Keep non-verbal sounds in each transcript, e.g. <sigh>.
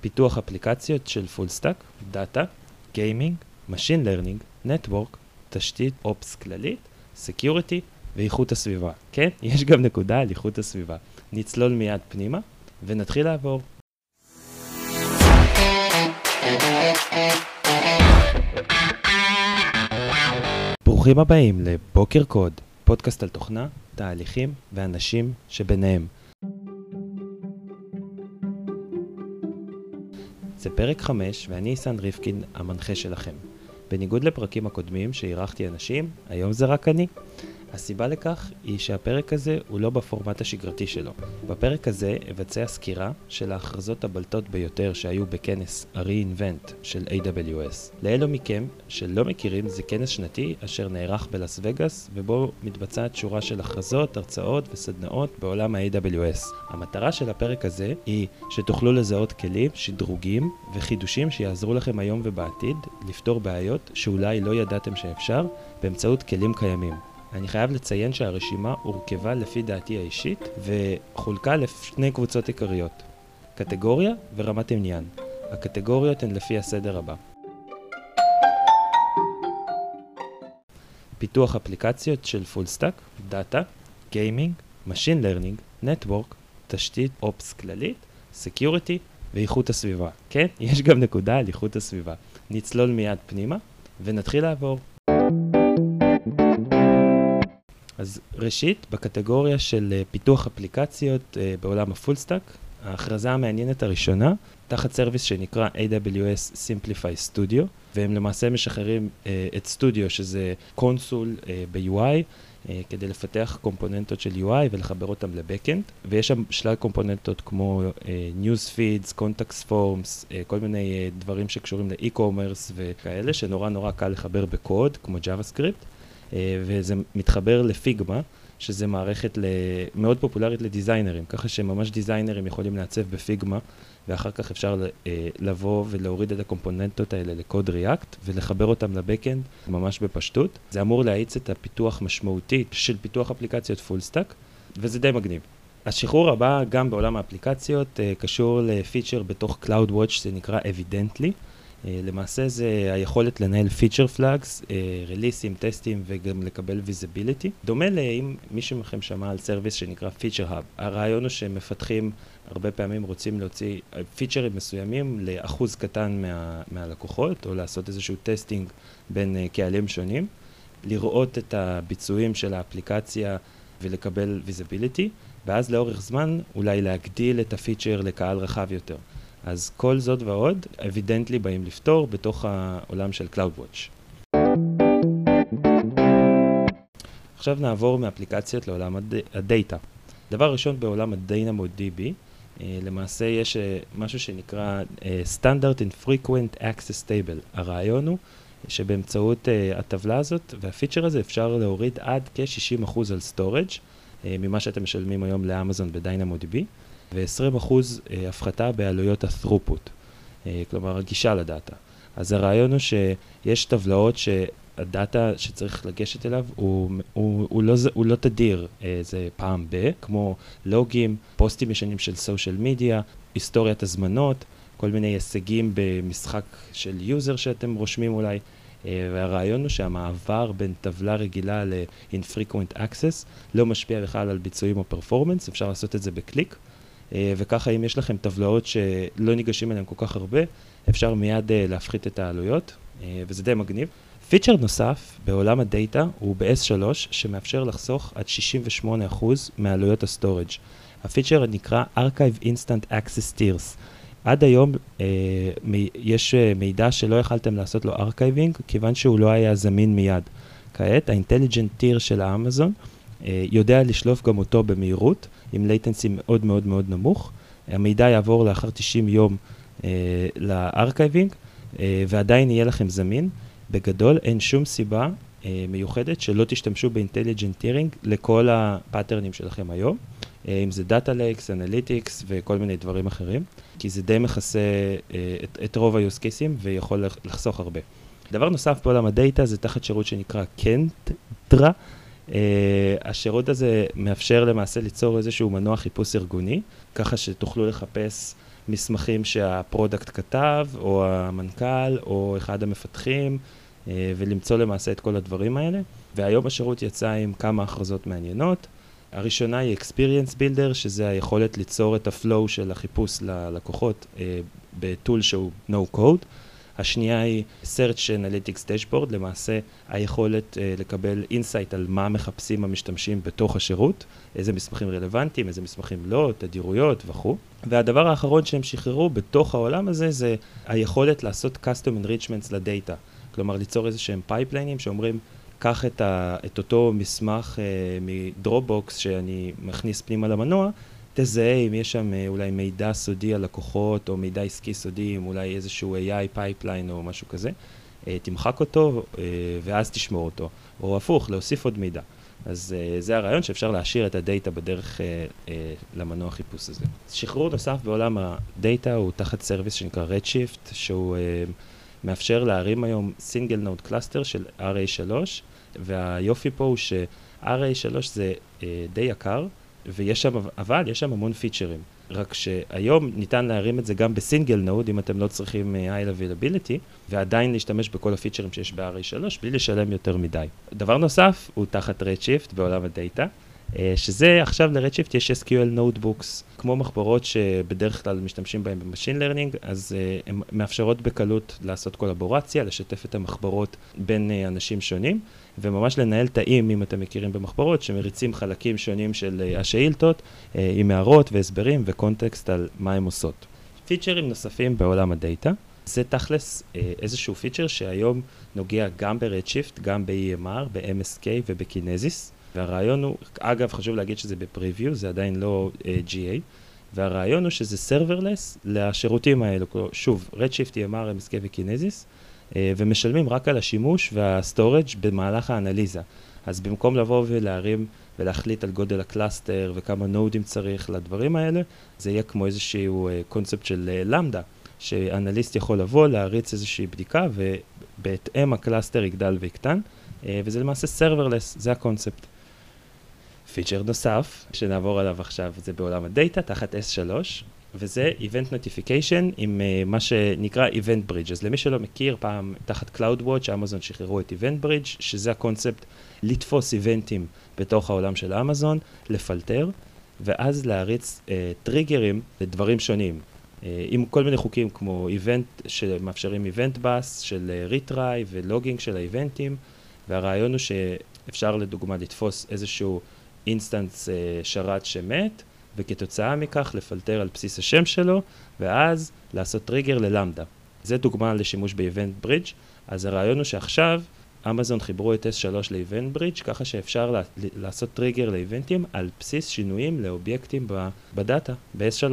פיתוח אפליקציות של full stack, data, gaming, Machine Learning, Network, תשתית Ops כללית, Security ואיכות הסביבה. כן, <laughs> יש גם נקודה על איכות הסביבה. נצלול מיד פנימה ונתחיל לעבור. ברוכים הבאים לבוקר קוד, פודקאסט על תוכנה, תהליכים ואנשים שביניהם. פרק 5 ואני איסן ריפקין, המנחה שלכם. בניגוד לפרקים הקודמים שאירחתי אנשים, היום זה רק אני. הסיבה לכך היא שהפרק הזה הוא לא בפורמט השגרתי שלו. בפרק הזה אבצע סקירה של ההכרזות הבלטות ביותר שהיו בכנס ה-reinvent של AWS. לאלו מכם שלא מכירים זה כנס שנתי אשר נערך בלאס וגאס ובו מתבצעת שורה של הכרזות, הרצאות וסדנאות בעולם ה-AWS. המטרה של הפרק הזה היא שתוכלו לזהות כלים, שדרוגים וחידושים שיעזרו לכם היום ובעתיד לפתור בעיות שאולי לא ידעתם שאפשר באמצעות כלים קיימים. אני חייב לציין שהרשימה הורכבה לפי דעתי האישית וחולקה לשני קבוצות עיקריות, קטגוריה ורמת עניין. הקטגוריות הן לפי הסדר הבא. פיתוח אפליקציות של full stack, data, gaming, Machine Learning, Network, תשתית Ops כללית, Security ואיכות הסביבה. כן, יש גם נקודה על איכות הסביבה. נצלול מיד פנימה ונתחיל לעבור. אז ראשית, בקטגוריה של אה, פיתוח אפליקציות אה, בעולם ה full stack, ההכרזה המעניינת הראשונה, תחת service שנקרא AWS Amplify Studio, והם למעשה משחררים אה, את סטודיו, שזה console ב-UI, כדי לפתח קומפוננטות של UI ולחבר אותם לבקאנד, ויש שם שלל קומפוננטות כמו News Feeds, Contacts Forms, כל מיני דברים שקשורים לאי-קומרס וכאלה, שנורא נורא קל לחבר בקוד, כמו JavaScript. אה, וזה מתחבר לפיגמה, שזה מערכת מאוד פופולרית לדיזיינרים, ככה שממש דיזיינרים יכולים לעצב בפיגמה, ואחר כך אפשר אה, לבוא ולהוריד את הקומפוננטות האלה לקוד ריאקט ולחבר אותם לבקאנד ממש בפשטות. זה אמור להאיץ את הפיתוח משמעותי של פיתוח אפליקציות full stack, וזה די מגניב. השחרור הבא, גם בעולם האפליקציות, אה, קשור לפיצ'ר בתוך CloudWatch, זה נקרא Evidently. אה, למעשה זה היכולת לנהל feature flags, ריליסים, טסטים וגם לקבל visibility. דומה לאם מישהו מכם שמע על service שנקרא FeatureHub. הרעיון הוא שמפתחים הרבה פעמים רוצים להוציא פיצ'רים מסוימים לאחוז קטן מה, מהלקוחות, או לעשות איזשהו testing בין אה, קהלים שונים, לראות את הביצועים של האפליקציה ולקבל visibility, ואז לאורך זמן אולי להגדיל את הפיצ'ר לקהל רחב יותר. אז כל זאת ועוד, Evidently באים לפתור בתוך העולם של CloudWatch. עכשיו נעבור מאפליקציות לעולם הד... ה data. דבר ראשון בעולם ה-DynamoDB, אה, למעשה יש אה, משהו שנקרא אה, Standard Infrequent Access Table. הרעיון הוא שבאמצעות הטבלה הזאת והפיצ'ר הזה אפשר להוריד עד כ-60% על storage ממה שאתם משלמים היום לאמזון ב-DynamoDB. ו-20% אה, הפחתה בעלויות ה-throughput, אה, כלומר הגישה לדאטה. אז הרעיון הוא שיש טבלאות שהדאטה שצריך לגשת אליו הוא, הוא, הוא, לא, הוא לא תדיר איזה אה, פעם ב, כמו לוגים, פוסטים ישנים של סושיאל מדיה, היסטוריית הזמנות, כל מיני הישגים במשחק של user שאתם רושמים אולי. והרעיון הוא שהמעבר בין טבלה רגילה ל-infrequent access לא משפיע בכלל על ביצועים או performance, אפשר לעשות את זה בקליק. אה, וככה אם יש לכם טבלאות שלא ניגשים אליהן כל כך הרבה, אפשר מיד אה, להפחית את העלויות, אה, וזה די מגניב. פיצ'ר נוסף בעולם ה data הוא ב-S3, שמאפשר לחסוך עד 68% מעלויות ה storage. הפיצ'ר נקרא Archive Instant Access Tiers. עד היום אה, מ- יש מידע שלא יכלתם לעשות לו archiving, כיוון שהוא לא היה זמין מיד. כעת, ה-Intelligent Tier של האמזון אה, יודע לשלוף גם אותו במהירות, עם latency מאוד מאוד מאוד נמוך. המידע יעבור לאחר 90 יום אה, ל archiving, אה, ועדיין יהיה לכם זמין. בגדול, אין שום סיבה אה, מיוחדת שלא תשתמשו ב Intelligent Tiering לכל ה pattern ים שלכם היום, אה, אם זה data lakes, analytics וכל מיני דברים אחרים, כי זה די מכסה אה, את, את רוב ה-use cases ויכול לחסוך הרבה. דבר נוסף בעולם ה data זה תחת שירות שנקרא Kendra. אה, השירות הזה מאפשר למעשה ליצור איזשהו מנוע חיפוש ארגוני, ככה שתוכלו לחפש מסמכים שה product כתב, או המנכ"ל, או אחד המפתחים, ולמצוא למעשה את כל הדברים האלה. והיום השירות יצא עם כמה הכרזות מעניינות. הראשונה היא Experience Builder, שזה היכולת ליצור את ה flow של החיפוש ללקוחות אה, ב tool שהוא No Code. השנייה היא Search Analytics Dashboard, למעשה היכולת אה, לקבל insight על מה מחפשים המשתמשים בתוך השירות, איזה מסמכים רלוונטיים, איזה מסמכים לא, תדירויות וכו'. והדבר האחרון שהם שחררו בתוך העולם הזה זה היכולת לעשות Custom Enrichments ל data. כלומר, ליצור איזה שהם פייפליינים שאומרים, קח את, ה, את אותו מסמך אה, מ Dropbox שאני מכניס פנימה למנוע, תזהה אם יש שם אה, אולי מידע סודי על לקוחות או מידע עסקי סודי, עם אולי איזשהו AI pipeline או משהו כזה, אה, תמחק אותו uh, ואז תשמור אותו, או הפוך, להוסיף עוד מידע. אז זה הרעיון שאפשר להעשיר את ה data בדרך למנוע חיפוש הזה. שחרור נוסף בעולם ה data הוא תחת service שנקרא Redshift, שהוא מאפשר להרים היום single node cluster של RA3, והיופי פה הוא ש-RA3 זה אה, די יקר, ויש שם, אבל יש שם המון פיצ'רים. רק שהיום ניתן להרים את זה גם ב-single node, אם אתם לא צריכים uh, high availability, ועדיין להשתמש בכל הפיצ'רים שיש ב-RA3 בלי לשלם יותר מדי. דבר נוסף הוא תחת Redshift בעולם הדאטה. אה, שזה עכשיו ל-Redshift יש SQL Notebooks, כמו מחברות שבדרך כלל משתמשים בהן ב-machine learning, אז uh, הן מאפשרות בקלות לעשות קולבורציה, לשתף את המחברות בין uh, אנשים שונים, וממש לנהל תאים, אם אתם מכירים במחברות, שמריצים חלקים שונים של uh, השאילתות, uh, עם הערות והסברים וקונטקסט על מה הן עושות. פיצ'רים נוספים בעולם הדאטה. זה תכלס איזשהו פיצ'ר שהיום נוגע גם ב-Redshift, גם ב-EMR, ב-MSK ובקינזיס. והרעיון הוא, אגב, חשוב להגיד שזה ב-preview, זה עדיין לא uh, GA, והרעיון הוא שזה serverless לשירותים האלו, שוב, Redshift, EMR, MSK וקינזיס, uh, ומשלמים רק על השימוש וה-storage במהלך האנליזה. אז במקום לבוא ולהרים ולהחליט על גודל ה-cluster וכמה node-ים צריך לדברים האלה, זה יהיה כמו איזשהו קונספט uh, של למדה, שאנליסט יכול לבוא, להריץ איזושהי בדיקה, ובהתאם ה-cluster יגדל ויקטן, uh, וזה למעשה serverless, זה הקונספט. פיצ'ר נוסף שנעבור עליו עכשיו זה בעולם הדאטה תחת S3 וזה Event Notification עם uh, מה שנקרא Event Bridge. אז למי שלא מכיר, פעם תחת CloudWatch, אמזון שחררו את Event Bridge, שזה הקונספט לתפוס איבנטים בתוך העולם של אמזון, לפלטר, ואז להריץ uh, טריגרים לדברים שונים. Uh, עם כל מיני חוקים כמו איבנט שמאפשרים איבנט בס של ריטריי ולוגינג של האיבנטים, והרעיון הוא שאפשר לדוגמה לתפוס איזשהו instance uh, שרת שמת, וכתוצאה מכך לפלטר על בסיס השם שלו, ואז לעשות טריגר ללמדה. זה דוגמה לשימוש ב-Event Bridge, אז הרעיון הוא שעכשיו אמזון חיברו את S3 ל-Event Bridge, ככה שאפשר לה, לעשות טריגר ל-event-ים על בסיס שינויים לאובייקטים בדאטה, ב-S3.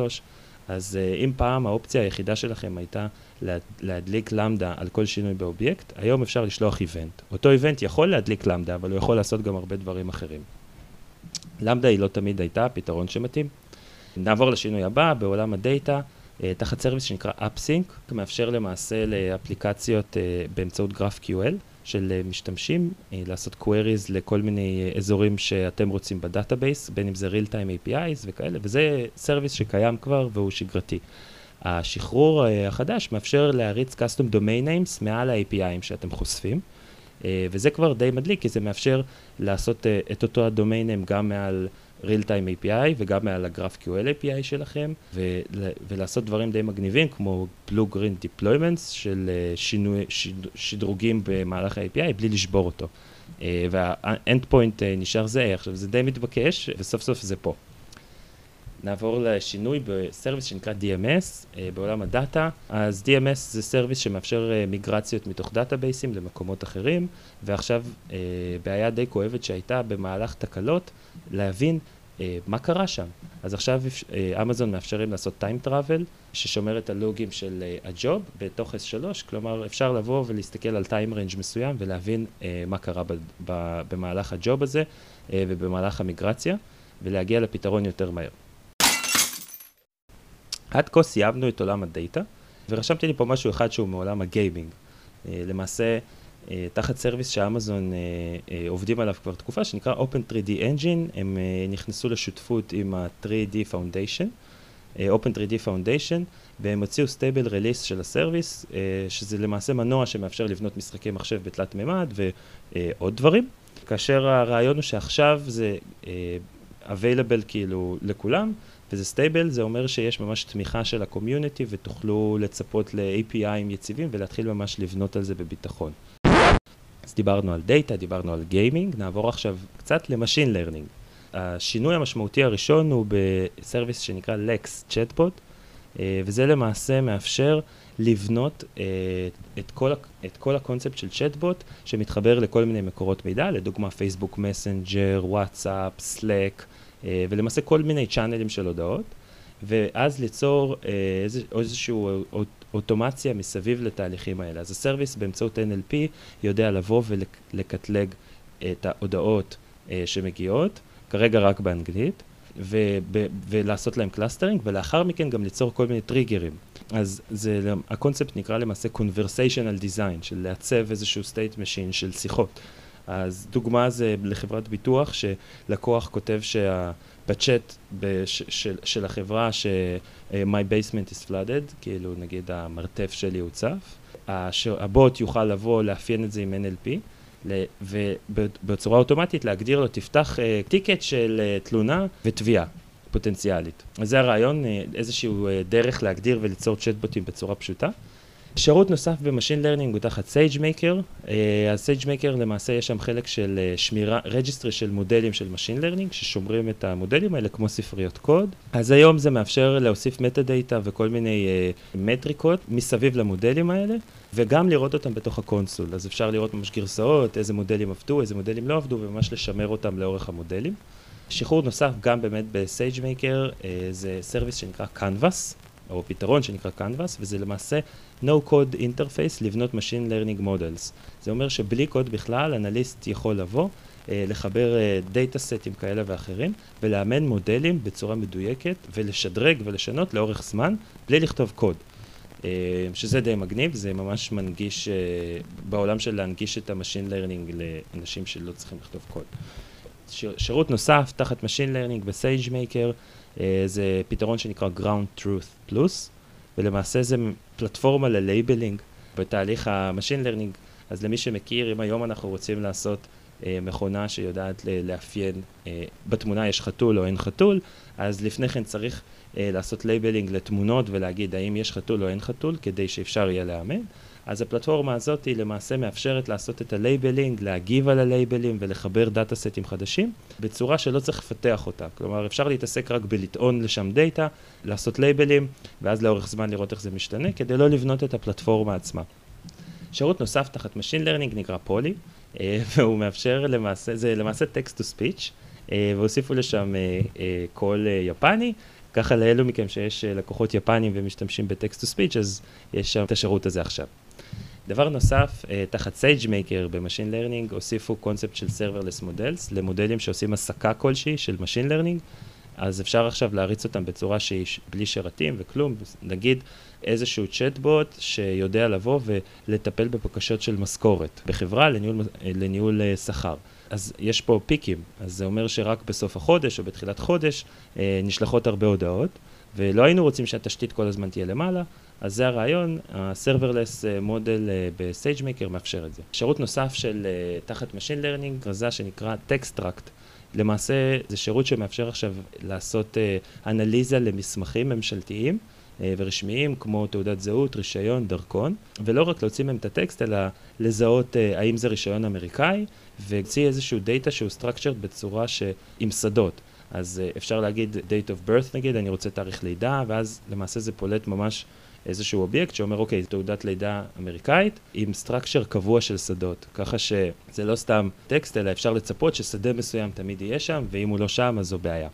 אז uh, אם פעם האופציה היחידה שלכם הייתה לה, להדליק למדה על כל שינוי באובייקט, היום אפשר לשלוח event. אותו event יכול להדליק למדה, אבל הוא יכול לעשות גם הרבה דברים אחרים. למדה היא לא תמיד הייתה הפתרון שמתאים. נעבור לשינוי הבא, בעולם הדאטה, אה, תחת service שנקרא AppSync, מאפשר למעשה לאפליקציות אה, באמצעות GraphQL של אה, משתמשים, לעשות queries לכל מיני אזורים שאתם רוצים ב-database, בין אם זה real time APIs וכאלה, וזה service שקיים כבר והוא שגרתי. השחרור החדש מאפשר להריץ custom domain names מעל ה-APIים שאתם חושפים. אה, וזה כבר די מדליק, כי זה מאפשר לעשות אה, את אותו הדומיין גם מעל real time API וגם מעל ה-GraphQL API שלכם, ולעשות דברים די מגניבים כמו blue green deployments של אה, שינוי, שדרוגים במהלך ה-API בלי לשבור אותו. וה-end point נשאר זה, עכשיו זה די מתבקש, וסוף סוף זה פה. נעבור לשינוי ב-service שנקרא DMS אה, בעולם הדאטה. אז DMS זה service שמאפשר uh, מיגרציות מתוך database-ים למקומות אחרים, ועכשיו uh, בעיה די כואבת שהייתה במהלך תקלות, להבין מה קרה שם. אז עכשיו אמזון מאפשרים לעשות time travel, ששומר את הלוגים של הג'וב בתוך S3, כלומר אפשר לבוא ולהסתכל על time range מסוים ולהבין מה קרה במהלך הג'וב הזה ובמהלך המיגרציה, ולהגיע לפתרון יותר מהר. עד כה סיימנו את עולם הדאטה, ורשמתי לי פה משהו אחד שהוא מעולם ה-gaming. אה, למעשה, אה, תחת service שאמזון אה, עובדים עליו כבר תקופה, שנקרא Open 3D Engine, הם נכנסו לשותפות עם ה-3D Foundation, Open3D Foundation, והם הוציאו stable release של ה-service, שזה למעשה מנוע שמאפשר לבנות משחקי מחשב בתלת מימד ועוד דברים. כאשר הרעיון הוא שעכשיו זה available כאילו לכולם, וזה stable, זה אומר שיש ממש תמיכה של ה-community ותוכלו לצפות ל-APIים יציבים ולהתחיל ממש לבנות על זה בביטחון. אז דיברנו על דאטה, דיברנו על gaming, נעבור עכשיו קצת ל-machine learning. השינוי המשמעותי הראשון הוא ב-service שנקרא Lex Chatbot, אה, וזה למעשה מאפשר לבנות אה, את כל, את כל הקונספט של צ'טבוט שמתחבר לכל מיני מקורות מידע, לדוגמה פייסבוק מסנג'ר, וואטסאפ, סלאק, ולמעשה כל מיני channel-ים של הודעות, ואז ליצור איז, איזושהי אוטומציה מסביב לתהליכים האלה. אז ה-service באמצעות NLP יודע לבוא ולקטלג את ההודעות שמגיעות, כרגע רק באנגלית. וב, ולעשות להם clustering, ולאחר מכן גם ליצור כל מיני טריגרים. אז זה, הקונספט נקרא למעשה conversational design, של לעצב איזשהו state machine של שיחות. אז דוגמה זה לחברת ביטוח, שלקוח כותב שבצ'אט של, של החברה ש- my basement is flooded, כאילו נגיד המרתף שלי הוצף, הבוט יוכל לבוא לאפיין את זה עם NLP. ובצורה אוטומטית להגדיר לו, תפתח uh, טיקט של uh, תלונה ותביעה פוטנציאלית. אז זה הרעיון, uh, איזשהו uh, דרך להגדיר וליצור צ'טבוטים בצורה פשוטה. שירות נוסף ב-machine learning הוא תחת SageMaker. אז SageMaker למעשה יש שם חלק של uh, שמירה, registry של מודלים של machine learning, ששומרים את המודלים האלה כמו ספריות קוד. אז היום זה מאפשר להוסיף metadata וכל מיני uh, מטריקות מסביב למודלים האלה, וגם לראות אותם בתוך ה-console. אז אפשר לראות ממש גרסאות, איזה מודלים עבדו, איזה מודלים לא עבדו, וממש לשמר אותם לאורך המודלים. שחרור נוסף גם באמת ב-SageMaker, אה, זה service שנקרא Canvas, או פתרון שנקרא Canvas, וזה למעשה No Code Interface לבנות Machine Learning Models. זה אומר שבלי קוד בכלל, אנליסט יכול לבוא, אה, לחבר data set-ים כאלה ואחרים, ולאמן מודלים בצורה מדויקת, ולשדרג ולשנות לאורך זמן, בלי לכתוב קוד. אה, שזה די מגניב, זה ממש מנגיש, אה, בעולם של להנגיש את ה-machine learning לאנשים שלא צריכים לכתוב קוד. שירות נוסף תחת machine learning ב-SageMaker, זה פתרון שנקרא Ground Truth Plus, ולמעשה זה פלטפורמה ל-labeling בתהליך ה-machine learning. אז למי שמכיר, אם היום אנחנו רוצים לעשות אה, מכונה שיודעת לאפיין, אה, בתמונה יש חתול או אין חתול, אז לפני כן צריך אה, לעשות labeling לתמונות ולהגיד האם יש חתול או אין חתול, כדי שאפשר יהיה לאמן. אז הפלטפורמה הזאת היא למעשה מאפשרת לעשות את ה-labeling, להגיב על ה-label-ים ולחבר data set-ים חדשים, בצורה שלא צריך לפתח אותה. כלומר, אפשר להתעסק רק בלטעון לשם data, לעשות labels, ואז לאורך זמן לראות איך זה משתנה, כדי לא לבנות את הפלטפורמה עצמה. שירות נוסף תחת Machine Learning נקרא Polly, אה, <laughs> והוא מאפשר למעשה, זה למעשה text to speech, אה, והוסיפו לשם קול יפני, ככה לאלו מכם שיש לקוחות יפנים ומשתמשים ב-text to speech, אז יש שם את השירות הזה עכשיו. דבר נוסף, תחת SageMaker ב-machine learning הוסיפו קונספט של Serverless Models למודלים שעושים הסקה כלשהי של machine learning, אז אפשר עכשיו להריץ אותם בצורה שהיא בלי שרתים וכלום, נגיד איזשהו צ'טבוט שיודע לבוא ולטפל בבקשות של משכורת בחברה לניהול, לניהול שכר. אז יש פה פיקים, אז זה אומר שרק בסוף החודש או בתחילת חודש אה, נשלחות הרבה הודעות, ולא היינו רוצים שהתשתית כל הזמן תהיה למעלה, אז זה הרעיון, ה-serverless מודל אה, ב-SageMaker מאפשר את זה. שירות נוסף של אה, תחת Machine Learning, כרזה שנקרא Textract. למעשה זה שירות שמאפשר עכשיו לעשות אה, אנליזה למסמכים ממשלתיים. אה, ורשמיים כמו תעודת זהות, רישיון, דרכון, ולא רק להוציא מהם את הטקסט, אלא לזהות אה, האם זה רישיון אמריקאי, והוציא איזשהו data שהוא structured בצורה ש... עם שדות. אז אה, אפשר להגיד date of birth נגיד, אני רוצה תאריך לידה, ואז למעשה זה פולט ממש איזשהו אובייקט שאומר, אוקיי, תעודת לידה אמריקאית עם structure קבוע של שדות. ככה שזה לא סתם טקסט, אלא אפשר לצפות ששדה מסוים תמיד יהיה שם, ואם הוא לא שם, אז זו בעיה.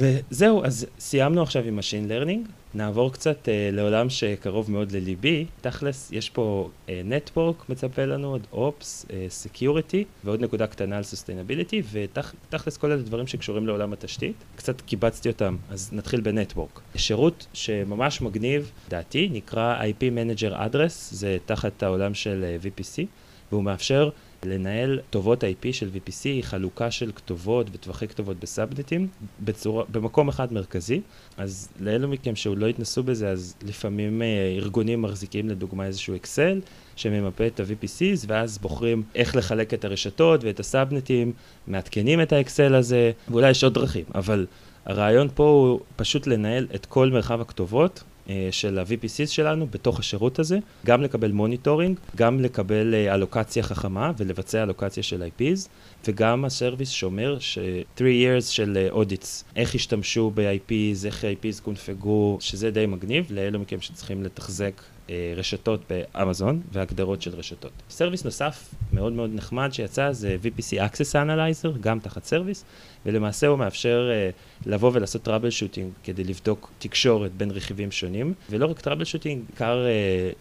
וזהו, אז סיימנו עכשיו עם Machine Learning, נעבור קצת uh, לעולם שקרוב מאוד לליבי. תכלס, יש פה uh, Network מצפה לנו, עוד Ops, uh, Security, ועוד נקודה קטנה על Sustainability, ותכלס כל הדברים שקשורים לעולם התשתית. קצת קיבצתי אותם, אז נתחיל בנטוורק. שירות שממש מגניב, דעתי, נקרא IP Manager Address, זה תחת העולם של uh, VPC, והוא מאפשר לנהל כתובות IP של VPC, היא חלוקה של כתובות וטווחי כתובות בסאבנטים במקום אחד מרכזי. אז לאלו מכם שאולי לא התנסו בזה, אז לפעמים אה, ארגונים מחזיקים לדוגמה איזשהו אקסל שממפה את ה-VPCs, ואז בוחרים איך לחלק את הרשתות ואת ה-subnets, מעדכנים את האקסל הזה, ואולי יש עוד דרכים, אבל הרעיון פה הוא פשוט לנהל את כל מרחב הכתובות של ה-VPCs שלנו בתוך השירות הזה, גם לקבל monitoring, גם לקבל אה, allocation חכמה ולבצע allocation של IPs, וגם ה-service שומר ש- 3 years של אה, audits, איך השתמשו ב-IPs, איך ה-IPs קונפגו, שזה די מגניב לאלו מכם שצריכים לתחזק רשתות באמזון והגדרות של רשתות. service נוסף מאוד מאוד נחמד שיצא זה VPC Access Analyzer, גם תחת service, ולמעשה הוא מאפשר uh, לבוא ולעשות troubleshooting כדי לבדוק תקשורת בין רכיבים שונים, ולא רק troubleshooting, בעיקר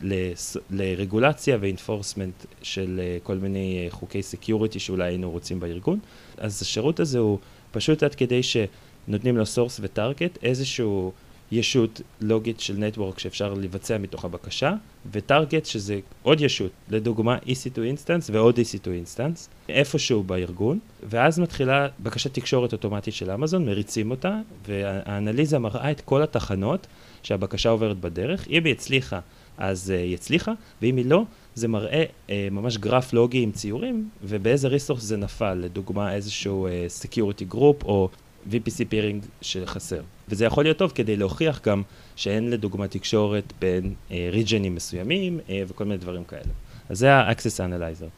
לס- לרגולציה ו-enforcement של כל מיני חוקי security שאולי היינו רוצים בארגון. אז השירות הזה הוא פשוט עד כדי שנותנים לו source ו-target, איזשהו... ישות לוגית של network שאפשר לבצע מתוך הבקשה, ו-target שזה עוד ישות, לדוגמה EC2 instance ועוד EC2 instance, איפשהו בארגון, ואז מתחילה בקשת תקשורת אוטומטית של אמזון, מריצים אותה, והאנליזה מראה את כל התחנות שהבקשה עוברת בדרך, אם היא הצליחה אז uh, היא הצליחה, ואם היא לא, זה מראה uh, ממש גרף לוגי עם ציורים, ובאיזה resource זה נפל, לדוגמה איזשהו uh, security group או VPC peering שחסר. וזה יכול להיות טוב כדי להוכיח גם שאין לדוגמה תקשורת בין regions uh, מסוימים uh, וכל מיני דברים כאלה. אז זה ה-Access Analyzer.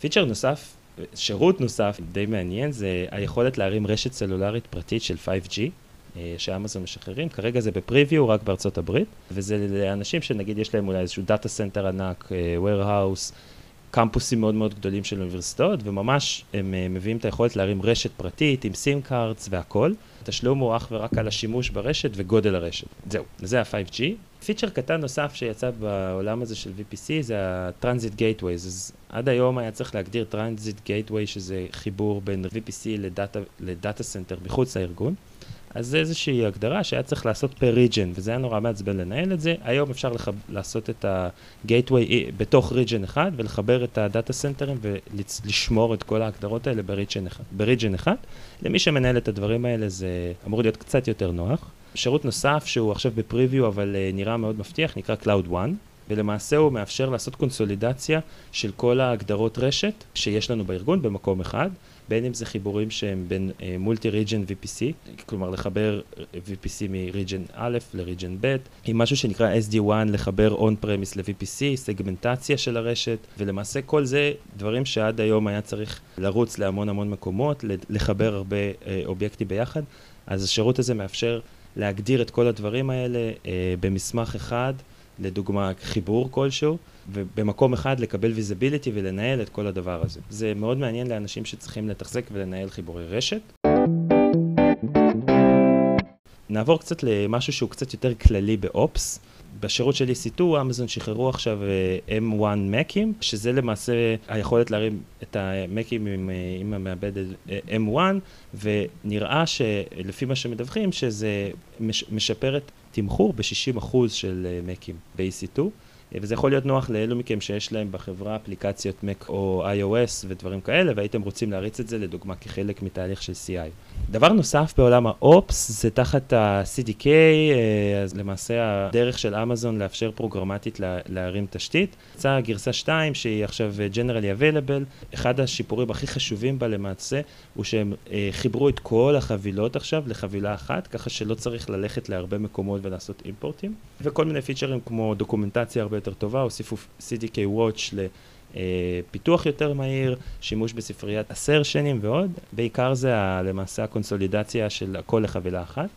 feature נוסף, שירות נוסף די מעניין, זה היכולת להרים רשת סלולרית פרטית של 5G. שאמזון משחררים, כרגע זה ב-preview רק בארצות הברית, וזה לאנשים שנגיד יש להם אולי איזשהו data center ענק, warehouse, קמפוסים מאוד מאוד גדולים של אוניברסיטאות, וממש הם מביאים את היכולת להרים רשת פרטית עם SIM cards והכל. התשלום הוא אך ורק על השימוש ברשת וגודל הרשת. זהו, זה ה-5G. feature קטן נוסף שיצא בעולם הזה של VPC זה ה-Transit Gateways. אז עד היום היה צריך להגדיר Transit Gateway שזה חיבור בין VPC ל-data, ל-data center מחוץ לארגון. אז זה איזושהי הגדרה שהיה צריך לעשות per region, וזה היה נורא מעצבן לנהל את זה. היום אפשר לחב... לעשות את ה-gateway בתוך region אחד, ולחבר את ה-data centers ולשמור את כל ההגדרות האלה ב-region אחד. ב-region אחד. למי שמנהל את הדברים האלה זה אמור להיות קצת יותר נוח. שירות נוסף שהוא עכשיו בפריוויו אבל uh, נראה מאוד מבטיח, נקרא Cloud One. ולמעשה הוא מאפשר לעשות קונסולידציה של כל ההגדרות רשת שיש לנו בארגון במקום אחד, בין אם זה חיבורים שהם בין מולטי ריג'ן VPC, כלומר לחבר VPC מריג'ן א' לריג'ן ב', עם משהו שנקרא SD1 לחבר און פרמיס ל-VPC, סגמנטציה של הרשת, ולמעשה כל זה דברים שעד היום היה צריך לרוץ להמון המון מקומות, לחבר הרבה אה, אובייקטים ביחד, אז השירות הזה מאפשר להגדיר את כל הדברים האלה אה, במסמך אחד. לדוגמה חיבור כלשהו, ובמקום אחד לקבל visibility ולנהל את כל הדבר הזה. זה מאוד מעניין לאנשים שצריכים לתחזק ולנהל חיבורי רשת. נעבור קצת למשהו שהוא קצת יותר כללי ב-Ops. בשירות של EC2, אמזון שחררו עכשיו M1 Macים, שזה למעשה היכולת להרים את המקים עם, עם המעבד M1, ונראה שלפי מה שמדווחים, שזה משפר את תמחור ב-60% של מקים ב-EC2. וזה יכול להיות נוח לאלו מכם שיש להם בחברה אפליקציות Mac או iOS ודברים כאלה, והייתם רוצים להריץ את זה לדוגמה כחלק מתהליך של CI. דבר נוסף בעולם האופס זה תחת ה-CDK, אז למעשה הדרך של אמזון לאפשר פרוגרמטית לה, להרים תשתית. יצאה גרסה 2 שהיא עכשיו Generally Available, אחד השיפורים הכי חשובים בה למעשה הוא שהם אה, חיברו את כל החבילות עכשיו לחבילה אחת, ככה שלא צריך ללכת להרבה מקומות ולעשות אימפורטים, וכל מיני פיצ'רים כמו דוקומנטציה הרבה יותר טובה, הוסיפו CDK Watch ל... פיתוח יותר מהיר, שימוש בספריית אסרשנים ועוד, בעיקר זה למעשה הקונסולידציה של הכל לחבילה אחת.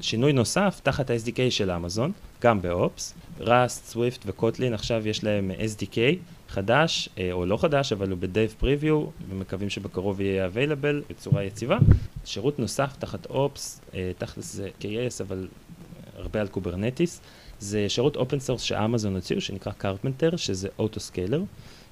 שינוי נוסף, תחת ה-SDK של אמזון, גם באופס, ראסט, סוויפט וקוטלין עכשיו יש להם SDK חדש, או לא חדש, אבל הוא ב-Dev Preview, ומקווים שבקרוב יהיה available בצורה יציבה. שירות נוסף תחת Ops, תחת EKS, אבל הרבה על Kubernetes, זה שירות open source שאמזון הוציאו, שנקרא Karpenter, שזה autoscaler.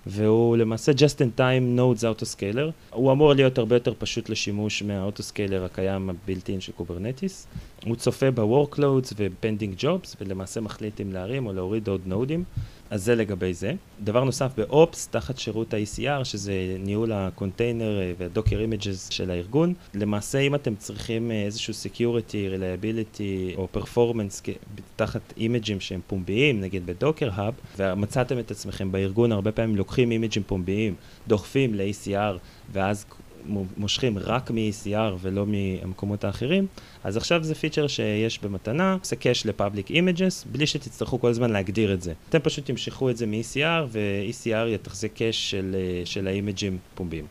והוא למעשה just in time nodes autoscaler. הוא אמור להיות הרבה יותר פשוט לשימוש מה-autoscaler הקיים ה-built-in של Kubernetes. הוא צופה ב-workloads ו-pending jobs ולמעשה מחליט אם להרים או להוריד עוד nodes. אז זה לגבי זה. דבר נוסף ב-Ops, תחת שירות ה-ECR, שזה ניהול ה-container אה, וה-Docker images של הארגון. למעשה, אם אתם צריכים אה, איזשהו security, reliability או performance תחת images שהם פומביים, נגיד ב-Docker Hub, ומצאתם את עצמכם בארגון, הרבה פעמים לוקחים images פומביים, דוחפים ל-ECR, ואז מושכים רק מ-ECR ולא מהמקומות האחרים, אז עכשיו זה feature שיש במתנה, עושה cache ל-public images, בלי שתצטרכו כל הזמן להגדיר את זה. אתם פשוט תמשכו את זה מ-ECR, ו-ECR יתחזק cache של, של האימג'ים פומביים.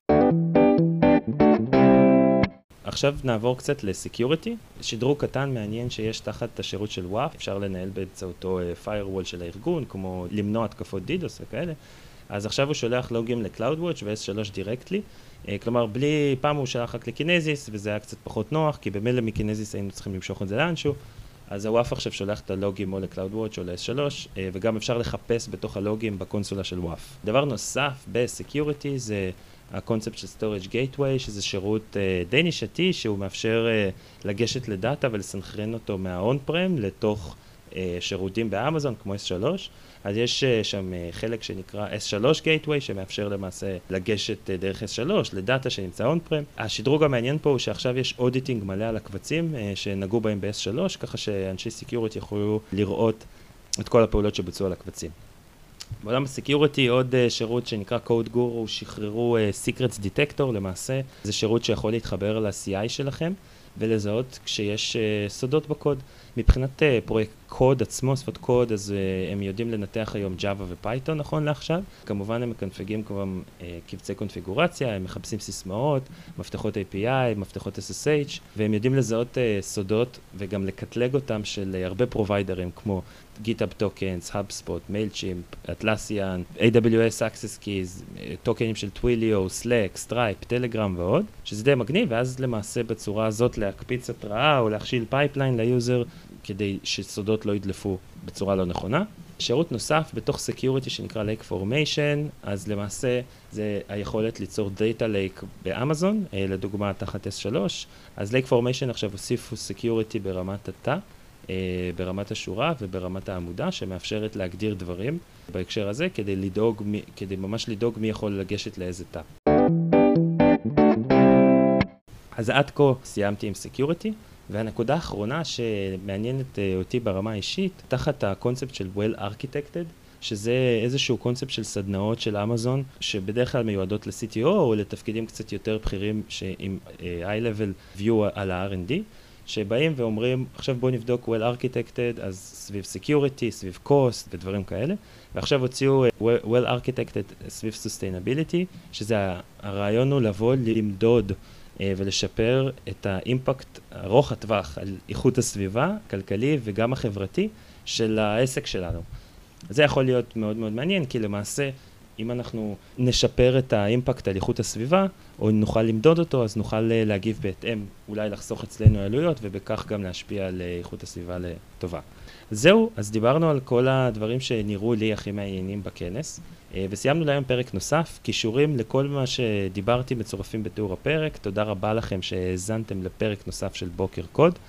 עכשיו נעבור קצת לסקיוריטי. שדרוג קטן מעניין שיש תחת השירות של WAF, אפשר לנהל באמצעותו uh, firewall של הארגון, כמו למנוע התקפות דידוס וכאלה. אז עכשיו הוא שולח לוגים ל-CloudWatch ו-S3 דירקטלי. אה, כלומר, בלי, פעם הוא שלח רק לקינזיס, וזה היה קצת פחות נוח, כי במילא מקינזיס היינו צריכים למשוך את זה לאנשהו. אז הוואף עכשיו שולח את הלוגים או ל-CloudWatch או ל-S3, אה, וגם אפשר לחפש בתוך הלוגים בקונסולה של WAF. דבר נוסף ב-Security זה הקונספט של Storage Gateway, שזה שירות uh, די נישתי, שהוא מאפשר לגשת ל-data ולסנכרן אותו מה-on-prem לתוך uh, שירותים באמזון, כמו S3. אז יש uh, שם uh, חלק שנקרא S3 Gateway, שמאפשר למעשה לגשת דרך S3 ל-data שנמצא on-prem. השדרוג המעניין פה הוא שעכשיו יש auditing מלא על הקבצים שנגעו בהם ב-S3, ככה שאנשי security יוכלו לראות את כל הפעולות שבוצעו על הקבצים. בעולם ה security עוד אה, שירות שנקרא Code Guru, שחררו אה, Secrets Detector למעשה, זה שירות שיכול להתחבר ל-CI שלכם ולזהות כשיש אה, סודות בקוד. מבחינת אה, פרויקט קוד עצמו, שפות קוד, אז אה, הם יודעים לנתח היום Java ו-Python נכון לעכשיו. כמובן הם מקנפגים כבר אה, קבצי קונפיגורציה, הם מחפשים סיסמאות, מפתחות API, מפתחות SSH, והם יודעים לזהות אה, סודות וגם לקטלג אותם של אה, הרבה פרוביידרים כמו GitHub Tokens, HubSpot, MailChimp, Atlassian, AWS Access Keys, טוקנים של Twilio, Slack, Stripe, Telegram ועוד, שזה די מגניב, ואז למעשה בצורה הזאת להקפיץ התראה או להכשיל pipeline ל user כדי שסודות לא ידלפו בצורה לא נכונה. שירות נוסף בתוך security שנקרא Lake Formation, אז למעשה זה היכולת ליצור Data Lake באמזון, אה, לדוגמה תחת S3, אז Lake Formation עכשיו הוסיפו security ברמת התא, אה, ברמת השורה וברמת העמודה, שמאפשרת להגדיר דברים בהקשר הזה, כדי לדאוג, כדי ממש לדאוג מי יכול לגשת לאיזה תא. אז עד כה סיימתי עם security. והנקודה האחרונה שמעניינת אה, אותי ברמה האישית, תחת הקונספט של Well Architected, שזה איזשהו קונספט של סדנאות של אמזון, שבדרך כלל מיועדות ל-CTO או לתפקידים קצת יותר בכירים עם uh, high-level view על ה-R&D, שבאים ואומרים, עכשיו בואו נבדוק Well Architected, אז סביב Security, סביב Cost ודברים כאלה, ועכשיו הוציאו uh, Well Architected סביב Sustainability, שזה הרעיון הוא לבוא למדוד אה, ולשפר את האימפקט ארוך הטווח על איכות הסביבה, הכלכלי וגם החברתי של העסק שלנו. זה יכול להיות מאוד מאוד מעניין, כי למעשה, אם אנחנו נשפר את האימפקט על איכות הסביבה, או נוכל למדוד אותו, אז נוכל אה, להגיב בהתאם, אולי לחסוך אצלנו עלויות, ובכך גם להשפיע על אה, איכות הסביבה לטובה. זהו, אז דיברנו על כל הדברים שנראו לי הכי מעניינים בכנס. אה, וסיימנו להיום פרק נוסף, קישורים לכל מה שדיברתי מצורפים בתיאור הפרק. תודה רבה לכם שהאזנתם לפרק נוסף של בוקר קוד.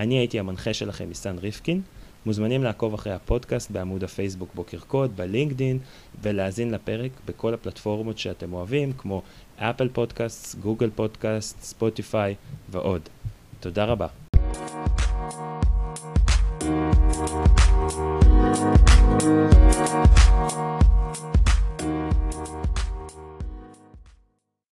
אני הייתי המנחה שלכם, ניסן ריפקין. מוזמנים לעקוב אחרי הפודקאסט בעמוד הפייסבוק בוקר קוד, בלינקדין, ולהאזין לפרק בכל הפלטפורמות שאתם אוהבים, כמו אפל פודקאסט, גוגל פודקאסט, ספוטיפיי ועוד. תודה רבה.